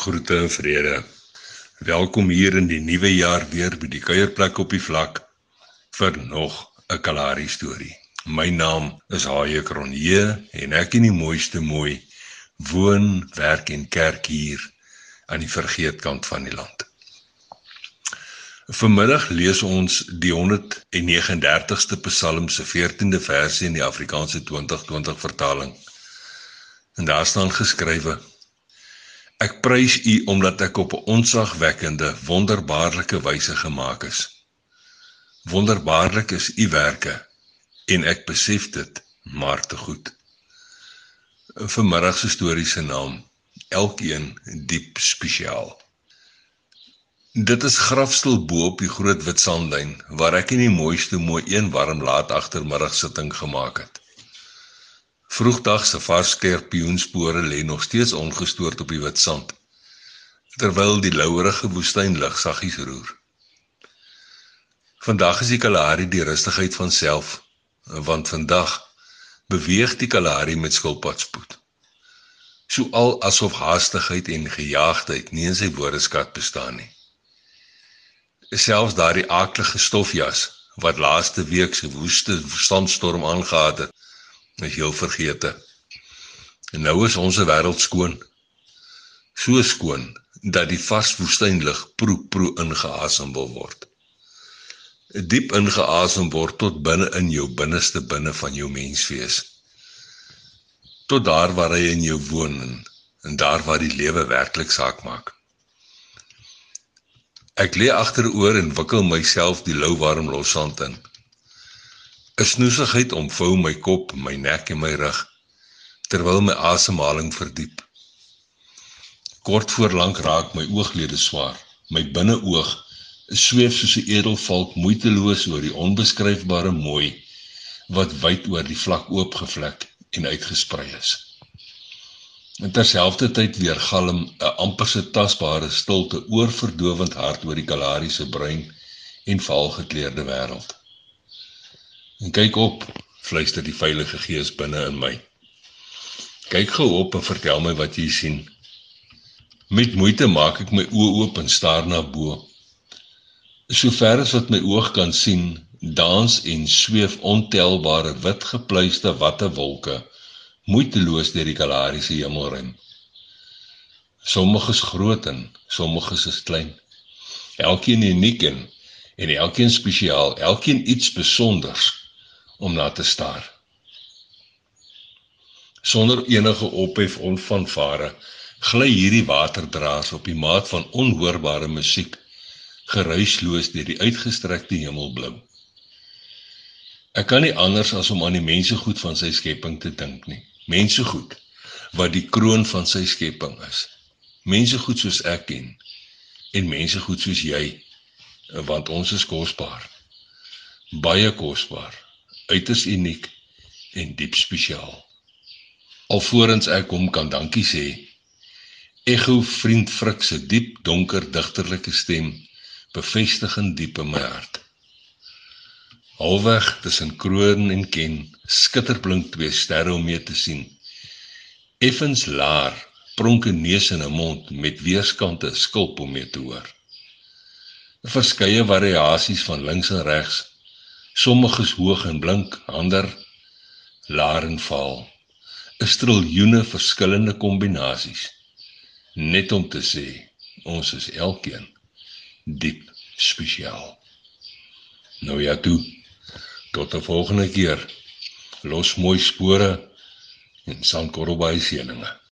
Groete en vrede. Welkom hier in die nuwe jaar weer by die kuierplek op die vlak vir nog 'n Kalahari storie. My naam is Haie Kronje en ek in die mooiste mooi woon, werk en kerk hier aan die vergeetkant van die land. Vanmiddag lees ons die 139ste Psalm se 14de versie in die Afrikaanse 2020 vertaling. En daar staan geskrywe: Ek prys U omdat ek op 'n onsagwekkende, wonderbaarlike wyse gemaak is. Wonderbaarlik is U werke en ek besef dit maar te goed. Vanmiddag se storie se naam, elkeen diep spesiaal. Dit is grafstil bo op die groot wit sandlyn waar ek in die mooiste mooi een warm laat agtermiddag sitting gemaak het. Vroegdag se vars skerpioenspore lê nog steeds ongestoord op die wit sand, terwyl die louerige woestynlig saggies roer. Vandag is die Kalahari die rustigheid van self, want vandag beweeg die Kalahari met skilpadspoed. So al asof haastigheid en gejaagdheid nie in sy woordeskat bestaan nie. Selfs daardie aaklige stofjas wat laaste week se woeste sandstorm aangehaat het, is heel vergete. En nou is ons wêreld skoon. So skoon dat die vars woestynlig proe proe ingeasem wil word. Diep ingeasem word tot binne in jou binneste binne van jou menswees. Tot daar waar hy in jou woon en, en daar waar die lewe werklik saak maak. Ek lê agteroor en wikkel myself die lou warm lossand in. 'n Snoesigheid omvou my kop, my nek en my rug terwyl my asemhaling verdiep. Kort voor lank raak my ooglede swaar. My binneoog sweef soos 'n edelvalk moeiteloos oor die onbeskryfbare mooi wat wyd oor die vlak oopgevlek en uitgesprei is. En terselfdertyd weer galm 'n amperse tasbare stilte oorverdowend hard oor die Kalahari se bruin en valgekleurde wêreld. En kyk op, fluister die Heilige Gees binne in my. Kyk gou op en vertel my wat jy sien. Met moeite maak ek my oë oop en staar na bo. Sover as wat my oog kan sien, dans en sweef ontelbare wit gepluiste watte wolke moeiteloos deur die Kalahari se hemelruim. Sommige is groot en sommige is klein. Elkeen uniek en en elkeen spesiaal, elkeen iets spesonders om na te staar. Sonder enige ophef onvanvare gly hierdie waterdraers op die maat van onhoorbare musiek geruisloos deur die uitgestrekte hemelblou. Ek kan nie anders as om aan die mensegoed van sy skepping te dink nie. Mensegoed wat die kroon van sy skepping is. Mensegoed soos ek ken en mensegoed soos jy want ons is kosbaar. Baie kosbaar uiters uniek en diep spesiaal. Alvorens ek hom kan dankie sê, ego vriend Frik se diep donker digterlike stem bevestig in diep in my hart. Halweg tussen kroon en ken skitterblink twee sterre om mee te sien. Effens laar pronke neus en 'n mond met weerskante skulp om mee te hoor. Verskeie variasies van links en regs Sommiges hoog en blink, ander laer en val. 'n Triljoene verskillende kombinasies. Net om te sê, ons is elkeen diep spesiaal. Nou ja toe. Tot 'n volgende keer. Los mooi spore en sankorrelbaai seëninge.